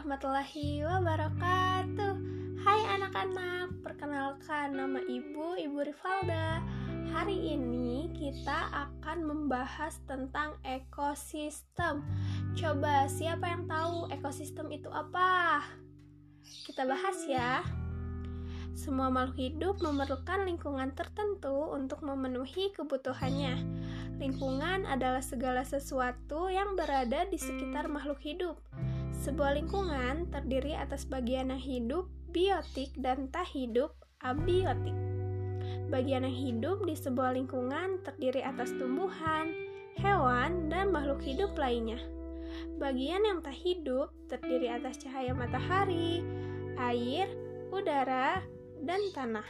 warahmatullahi wabarakatuh. Hai anak-anak, perkenalkan nama Ibu, Ibu Rivalda. Hari ini kita akan membahas tentang ekosistem. Coba siapa yang tahu ekosistem itu apa? Kita bahas ya. Semua makhluk hidup memerlukan lingkungan tertentu untuk memenuhi kebutuhannya. Lingkungan adalah segala sesuatu yang berada di sekitar makhluk hidup. Sebuah lingkungan terdiri atas bagian yang hidup, biotik, dan tak hidup, abiotik. Bagian yang hidup di sebuah lingkungan terdiri atas tumbuhan, hewan, dan makhluk hidup lainnya. Bagian yang tak hidup terdiri atas cahaya matahari, air, udara, dan tanah.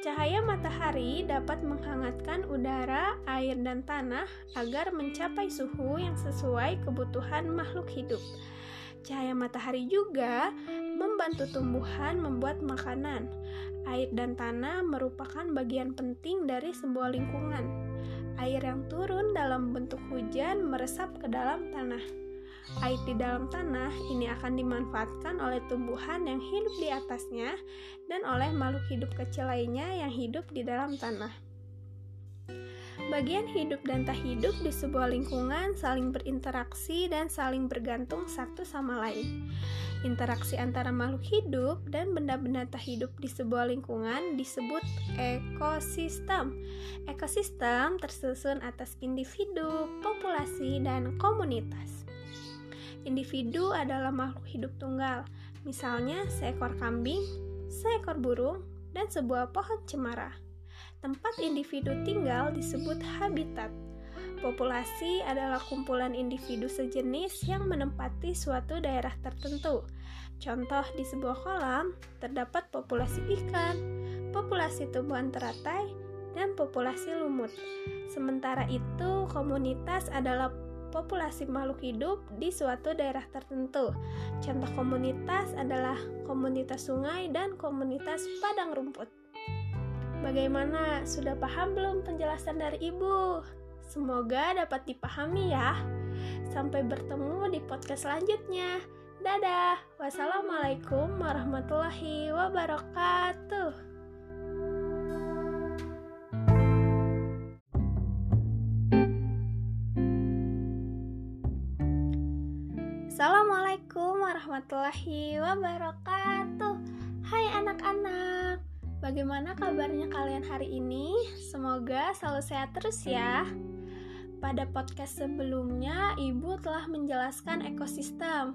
Cahaya matahari dapat menghangatkan udara, air, dan tanah agar mencapai suhu yang sesuai kebutuhan makhluk hidup. Cahaya matahari juga membantu tumbuhan membuat makanan. Air dan tanah merupakan bagian penting dari sebuah lingkungan. Air yang turun dalam bentuk hujan meresap ke dalam tanah. Di dalam tanah ini akan dimanfaatkan oleh tumbuhan yang hidup di atasnya dan oleh makhluk hidup kecil lainnya yang hidup di dalam tanah. Bagian hidup dan tak hidup di sebuah lingkungan saling berinteraksi dan saling bergantung satu sama lain. Interaksi antara makhluk hidup dan benda-benda tak hidup di sebuah lingkungan disebut ekosistem. Ekosistem tersusun atas individu, populasi, dan komunitas. Individu adalah makhluk hidup tunggal, misalnya seekor kambing, seekor burung, dan sebuah pohon cemara. Tempat individu tinggal disebut habitat. Populasi adalah kumpulan individu sejenis yang menempati suatu daerah tertentu. Contoh di sebuah kolam terdapat populasi ikan, populasi tumbuhan teratai, dan populasi lumut. Sementara itu, komunitas adalah populasi makhluk hidup di suatu daerah tertentu. Contoh komunitas adalah komunitas sungai dan komunitas padang rumput. Bagaimana? Sudah paham belum penjelasan dari Ibu? Semoga dapat dipahami ya. Sampai bertemu di podcast selanjutnya. Dadah. Wassalamualaikum warahmatullahi wabarakatuh. Assalamualaikum warahmatullahi wabarakatuh. Hai anak-anak Bagaimana kabarnya kalian hari ini? Semoga selalu sehat terus ya. Pada podcast sebelumnya Ibu telah menjelaskan ekosistem.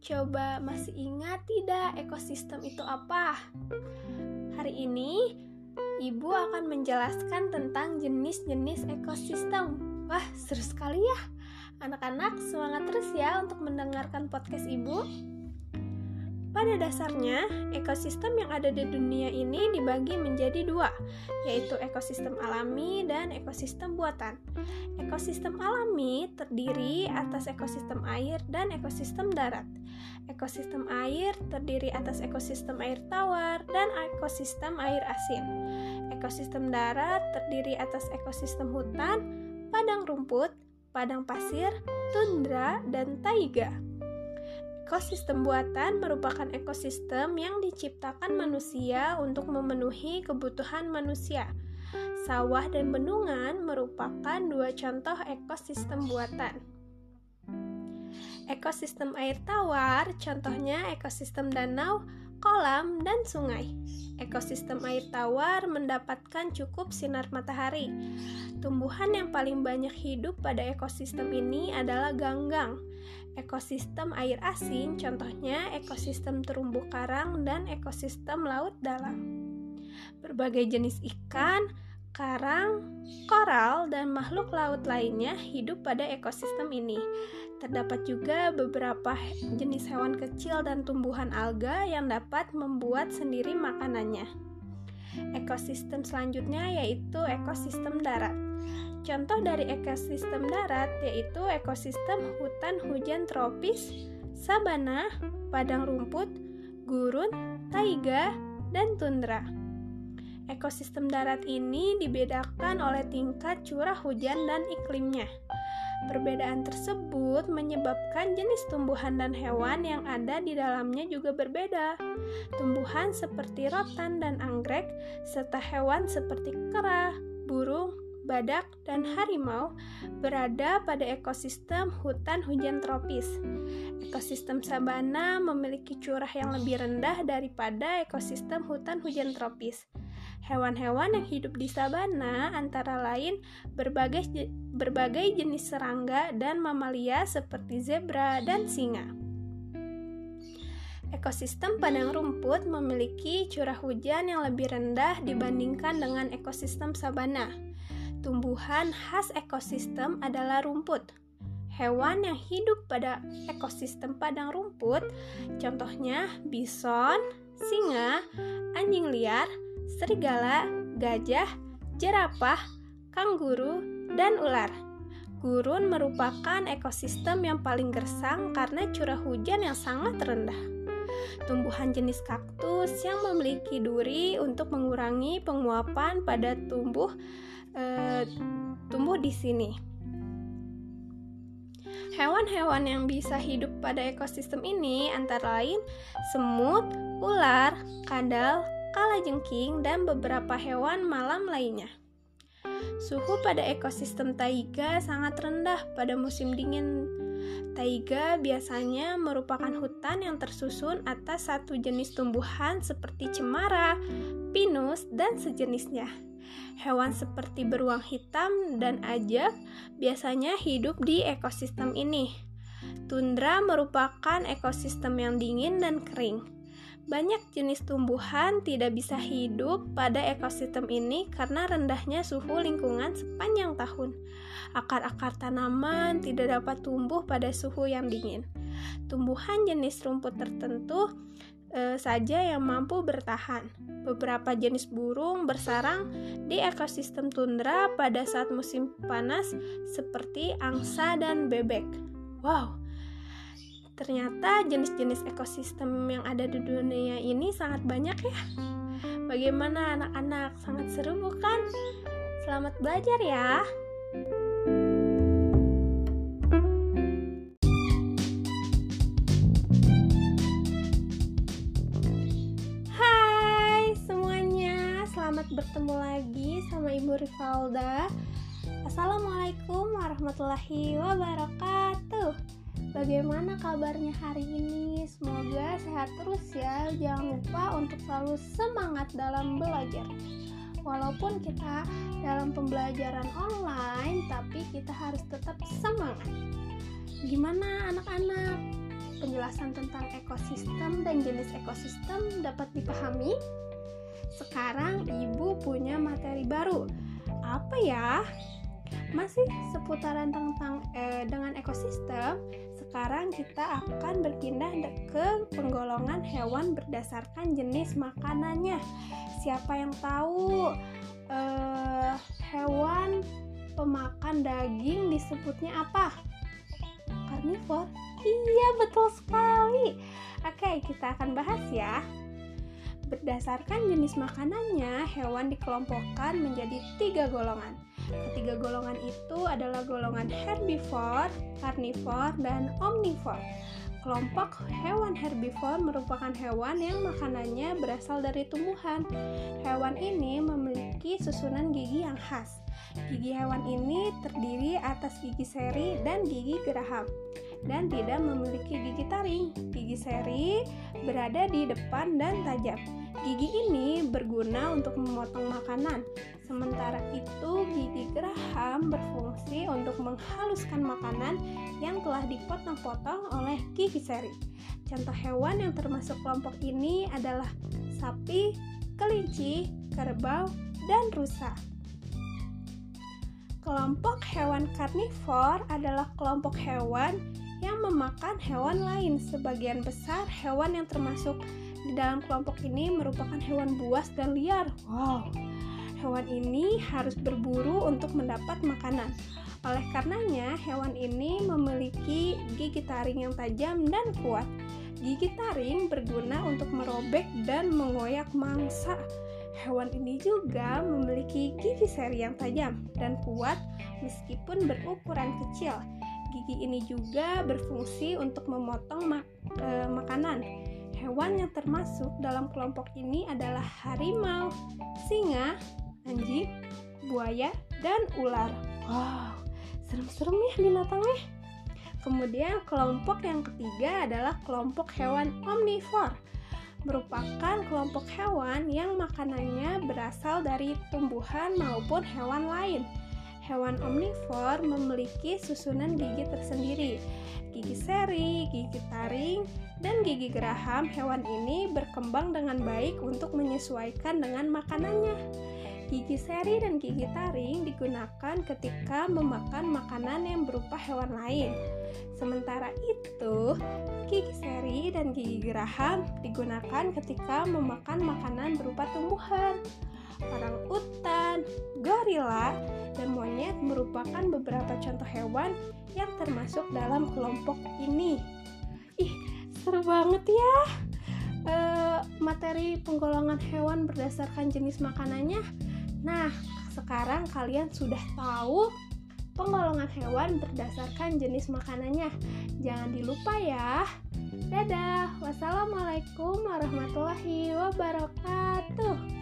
Coba masih ingat tidak ekosistem itu apa? Hari ini Ibu akan menjelaskan tentang jenis-jenis ekosistem. Wah seru sekali ya Anak-anak, semangat terus ya untuk mendengarkan podcast Ibu. Pada dasarnya, ekosistem yang ada di dunia ini dibagi menjadi dua, yaitu ekosistem alami dan ekosistem buatan. Ekosistem alami terdiri atas ekosistem air dan ekosistem darat. Ekosistem air terdiri atas ekosistem air tawar dan ekosistem air asin. Ekosistem darat terdiri atas ekosistem hutan, padang rumput, padang pasir, tundra, dan taiga. Ekosistem buatan merupakan ekosistem yang diciptakan manusia untuk memenuhi kebutuhan manusia. Sawah dan bendungan merupakan dua contoh ekosistem buatan. Ekosistem air tawar, contohnya ekosistem danau, kolam, dan sungai. Ekosistem air tawar mendapatkan cukup sinar matahari. Tumbuhan yang paling banyak hidup pada ekosistem ini adalah ganggang. Ekosistem air asin, contohnya ekosistem terumbu karang dan ekosistem laut dalam. Berbagai jenis ikan, karang, koral, dan makhluk laut lainnya hidup pada ekosistem ini. Terdapat juga beberapa jenis hewan kecil dan tumbuhan alga yang dapat membuat sendiri makanannya. Ekosistem selanjutnya yaitu ekosistem darat. Contoh dari ekosistem darat yaitu ekosistem hutan hujan tropis, sabana, padang rumput, gurun, taiga, dan tundra. Ekosistem darat ini dibedakan oleh tingkat curah hujan dan iklimnya. Perbedaan tersebut menyebabkan jenis tumbuhan dan hewan yang ada di dalamnya juga berbeda. Tumbuhan seperti rotan dan anggrek, serta hewan seperti kera, burung, badak, dan harimau berada pada ekosistem hutan hujan tropis. Ekosistem sabana memiliki curah yang lebih rendah daripada ekosistem hutan hujan tropis. Hewan-hewan yang hidup di sabana antara lain berbagai berbagai jenis serangga dan mamalia seperti zebra dan singa. Ekosistem padang rumput memiliki curah hujan yang lebih rendah dibandingkan dengan ekosistem sabana. Tumbuhan khas ekosistem adalah rumput. Hewan yang hidup pada ekosistem padang rumput, contohnya bison, singa, anjing liar, serigala, gajah, jerapah, kanguru, dan ular. Gurun merupakan ekosistem yang paling gersang karena curah hujan yang sangat rendah. Tumbuhan jenis kaktus yang memiliki duri untuk mengurangi penguapan pada tumbuh e, tumbuh di sini. Hewan-hewan yang bisa hidup pada ekosistem ini antara lain semut, ular, kadal, kalajengking, dan beberapa hewan malam lainnya. Suhu pada ekosistem taiga sangat rendah pada musim dingin. Taiga biasanya merupakan hutan yang tersusun atas satu jenis tumbuhan seperti cemara, pinus, dan sejenisnya. Hewan seperti beruang hitam dan ajak biasanya hidup di ekosistem ini. Tundra merupakan ekosistem yang dingin dan kering. Banyak jenis tumbuhan tidak bisa hidup pada ekosistem ini karena rendahnya suhu lingkungan sepanjang tahun. Akar-akar tanaman tidak dapat tumbuh pada suhu yang dingin. Tumbuhan jenis rumput tertentu e, saja yang mampu bertahan. Beberapa jenis burung bersarang di ekosistem tundra pada saat musim panas seperti angsa dan bebek. Wow, Ternyata jenis-jenis ekosistem yang ada di dunia ini sangat banyak ya. Bagaimana anak-anak? Sangat seru bukan? Selamat belajar ya. Hai semuanya, selamat bertemu lagi sama Ibu Rivalda. Assalamualaikum warahmatullahi wabarakatuh. Bagaimana kabarnya hari ini? Semoga sehat terus ya. Jangan lupa untuk selalu semangat dalam belajar. Walaupun kita dalam pembelajaran online, tapi kita harus tetap semangat. Gimana anak-anak? Penjelasan tentang ekosistem dan jenis ekosistem dapat dipahami? Sekarang ibu punya materi baru. Apa ya? Masih seputaran tentang eh, dengan ekosistem, sekarang kita akan berpindah ke penggolongan hewan berdasarkan jenis makanannya. Siapa yang tahu eh, hewan pemakan daging disebutnya apa? Karnivor? Iya, betul sekali. Oke, kita akan bahas ya. Berdasarkan jenis makanannya, hewan dikelompokkan menjadi tiga golongan Ketiga golongan itu adalah golongan herbivore, carnivore, dan omnivore. Kelompok hewan herbivore merupakan hewan yang makanannya berasal dari tumbuhan. Hewan ini memiliki susunan gigi yang khas. Gigi hewan ini terdiri atas gigi seri dan gigi geraham dan tidak memiliki gigi taring. Gigi seri berada di depan dan tajam. Gigi ini berguna untuk memotong makanan, sementara itu gigi geraham berfungsi untuk menghaluskan makanan yang telah dipotong-potong oleh gigi seri. Contoh hewan yang termasuk kelompok ini adalah sapi, kelinci, kerbau, dan rusa. Kelompok hewan karnivor adalah kelompok hewan yang memakan hewan lain. Sebagian besar hewan yang termasuk di dalam kelompok ini merupakan hewan buas dan liar. Wow, hewan ini harus berburu untuk mendapat makanan. Oleh karenanya, hewan ini memiliki gigi taring yang tajam dan kuat. Gigi taring berguna untuk merobek dan mengoyak mangsa. Hewan ini juga memiliki gigi seri yang tajam dan kuat meskipun berukuran kecil. Gigi ini juga berfungsi untuk memotong mak e, makanan. Hewan yang termasuk dalam kelompok ini adalah harimau, singa, anjing, buaya, dan ular. Wow, serem-serem ya binatangnya. Kemudian kelompok yang ketiga adalah kelompok hewan omnivore merupakan kelompok hewan yang makanannya berasal dari tumbuhan maupun hewan lain. Hewan omnivor memiliki susunan gigi tersendiri. Gigi seri, gigi taring, dan gigi geraham hewan ini berkembang dengan baik untuk menyesuaikan dengan makanannya. Gigi seri dan gigi taring digunakan ketika memakan makanan yang berupa hewan lain. Sementara itu, gigi seri dan gigi geraham digunakan ketika memakan makanan berupa tumbuhan. Orang utan, gorila, dan monyet merupakan beberapa contoh hewan yang termasuk dalam kelompok ini. Ih, seru banget ya! E, materi penggolongan hewan berdasarkan jenis makanannya Nah, sekarang kalian sudah tahu penggolongan hewan berdasarkan jenis makanannya. Jangan dilupa ya. Dadah. Wassalamualaikum warahmatullahi wabarakatuh.